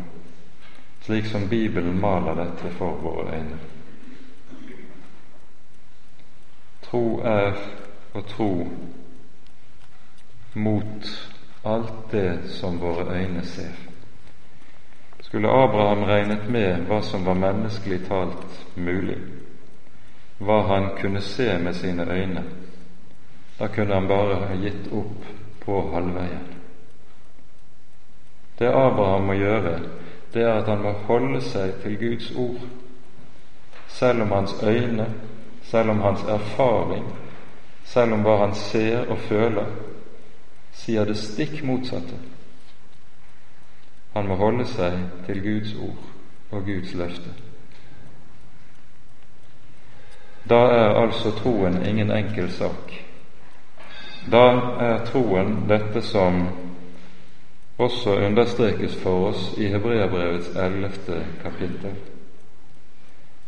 slik som Bibelen maler dette for våre øyne. Tro er å tro mot alt det som våre øyne ser. Skulle Abraham regnet med hva som var menneskelig talt mulig, hva han kunne se med sine øyne, da kunne han bare ha gitt opp på halvveien. Det Abraham må gjøre, det er at han må holde seg til Guds ord, selv om hans øyne, selv om hans erfaring, selv om hva han ser og føler, sier det stikk motsatte. Han må holde seg til Guds ord og Guds løfte. Da er altså troen ingen enkel sak. Da er troen dette som også understrekes for oss i Hebreabrevets ellevte kapittel.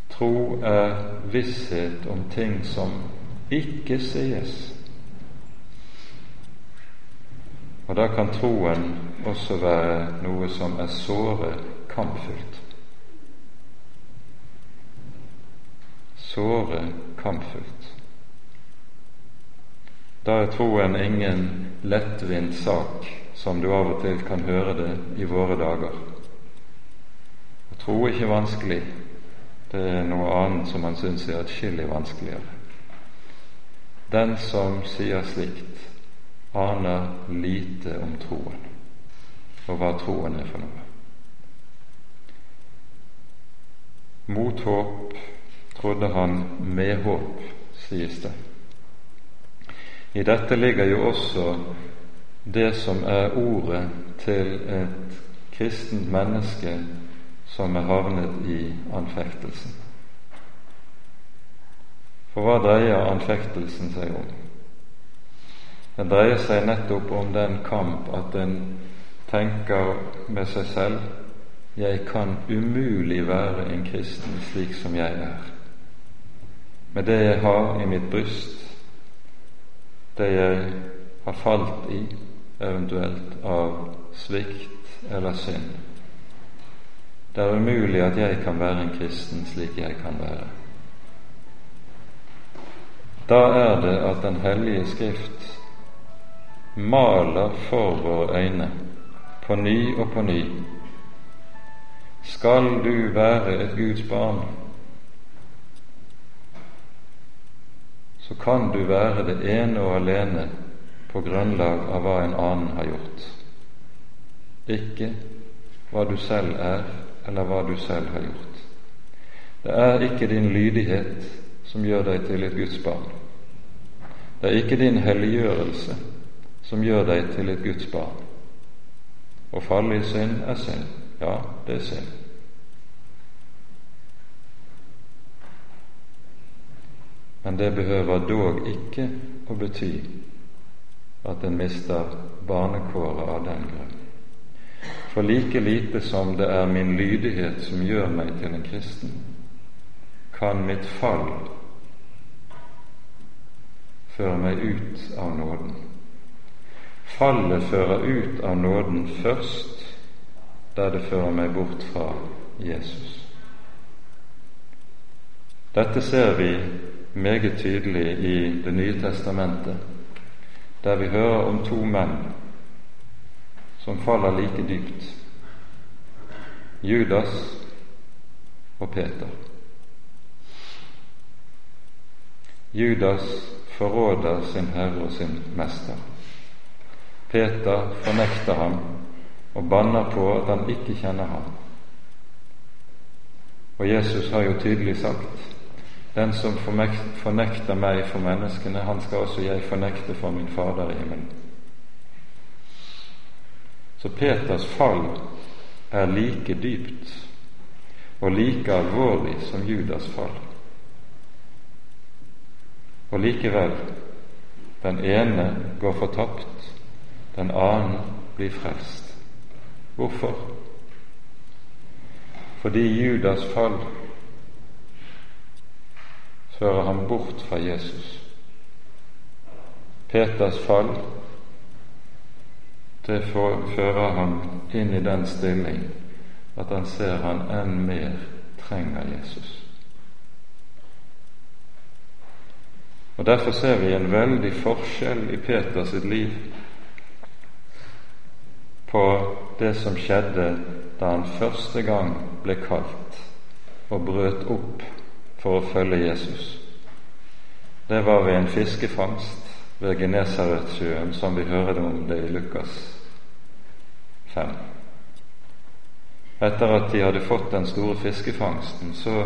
Tro er visshet om ting som ikke sees. Og da kan troen også være noe som er såre kampfylt. Såre kampfylt. Da er troen ingen lettvint sak som du av og til kan høre det i våre dager. Å tro er ikke vanskelig, det er noe annet som man syns er atskillig vanskeligere. Den som sier slikt, aner lite om troen og hva troen er for noe. Mot håp trodde han med håp, sies det. I dette ligger jo også det som er ordet til et kristent menneske som er havnet i anfektelsen. For hva dreier anfektelsen seg om? Den dreier seg nettopp om den kamp at en tenker med seg selv jeg kan umulig være en kristen slik som jeg er. Med det jeg har i mitt bryst, det jeg har falt i, eventuelt av svikt eller synd. Det er umulig at jeg kan være en kristen slik jeg kan være. Da er det at Den hellige Skrift maler for våre øyne på ny og på ny. Skal du være et Guds barn, så kan du være det ene og alene på grunnlag av hva en annen har gjort, ikke hva du selv er, eller hva du selv har gjort. Det er ikke din lydighet som gjør deg til et Guds barn. Det er ikke din helliggjørelse som gjør deg til et Guds barn. Å falle i synd er synd. Ja, det er synd. Men det behøver dog ikke å bety at en mister barnekåret av den grunn. For like lite som det er min lydighet som gjør meg til en kristen, kan mitt fall fører meg ut av nåden. Fallet fører ut av nåden først der det fører meg bort fra Jesus. Dette ser vi meget tydelig i Det nye testamentet, der vi hører om to menn som faller like dypt. Judas og Peter. Judas forråder sin herre og sin mester. Peter fornekter ham og banner på at han ikke kjenner ham. Og Jesus har jo tydelig sagt den som fornekter meg for menneskene, han skal også jeg fornekte for min Fader i himmelen. Så Peters fall er like dypt og like alvorlig som Judas fall. Og likevel den ene går fortapt, den annen blir frelst. Hvorfor? Fordi Judas fall fører ham bort fra Jesus. Peters fall det fører ham inn i den stilling at han ser han enn mer trenger Jesus. Og Derfor ser vi en veldig forskjell i Peters liv på det som skjedde da han første gang ble kalt og brøt opp for å følge Jesus. Det var ved en fiskefangst ved Genesaretsjøen, som vi hører om det i Lukas 5. Etter at de hadde fått den store fiskefangsten, så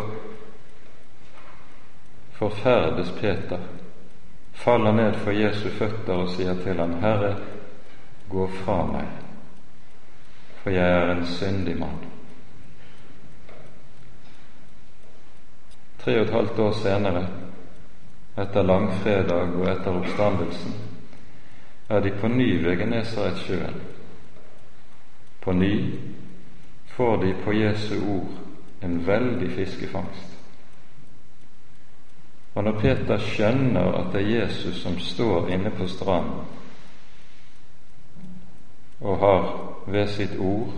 forferdes Peter, faller ned for Jesu føtter og sier til ham, Herre, gå fra meg, for jeg er en syndig mann. Tre og et halvt år senere, etter langfredag og etter oppstandelsen, er de på ny ved Genesaretsjøen. På ny får de på Jesu ord en veldig fiskefangst. Og når Peter skjønner at det er Jesus som står inne på stranden og har ved sitt ord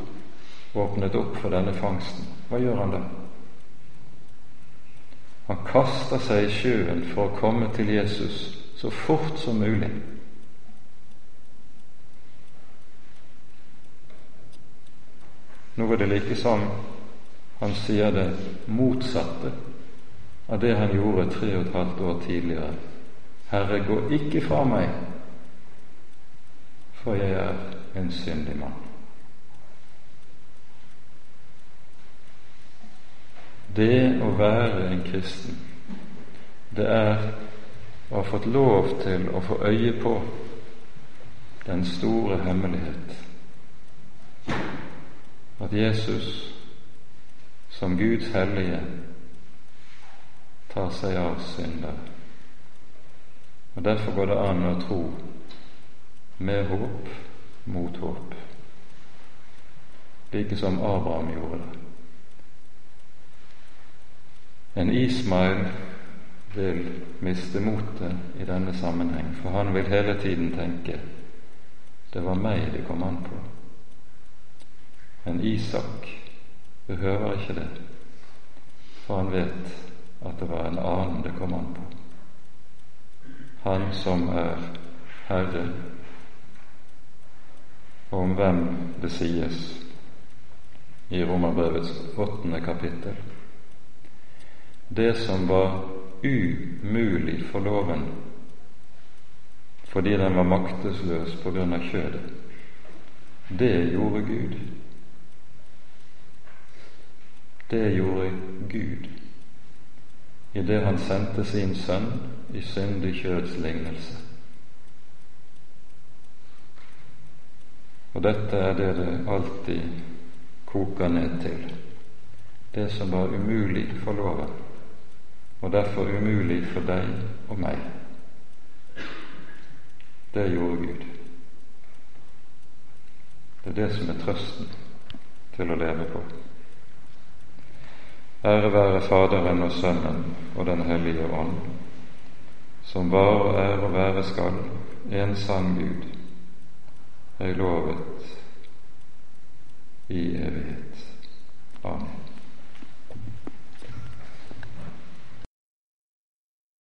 åpnet opp for denne fangsten, hva gjør han da? Han kaster seg i sjøen for å komme til Jesus så fort som mulig. Nå er det like som han sier det motsatte av det han gjorde tre og et halvt år tidligere. Herre, gå ikke fra meg, for jeg er en syndig mann. Det å være en kristen, det er å ha fått lov til å få øye på den store hemmelighet at Jesus som Guds hellige tar seg av syndere. Og Derfor går det an å tro med håp mot håp, like som Abraham gjorde det. En Ismail vil miste motet i denne sammenheng, for han vil hele tiden tenke det var meg det kom an på. Men Isak behøver ikke det, for han vet at det var en annen det kom an på. Han som er Herre, og om hvem det sies i Romerbrevets åttende kapittel. Det som var umulig for loven fordi den var maktesløs på grunn av kjødet, det gjorde Gud. Det gjorde Gud i det han sendte sin sønn i syndig kjøds lignelse. Og dette er det det alltid koker ned til. Det som var umulig for loven, og derfor umulig for deg og meg. Det gjorde Gud. Det er det som er trøsten til å leve på. Ære være Faderen og Sønnen og Den hellige ånd, som var og er og være skal, en sann Gud, er lovet i evighet.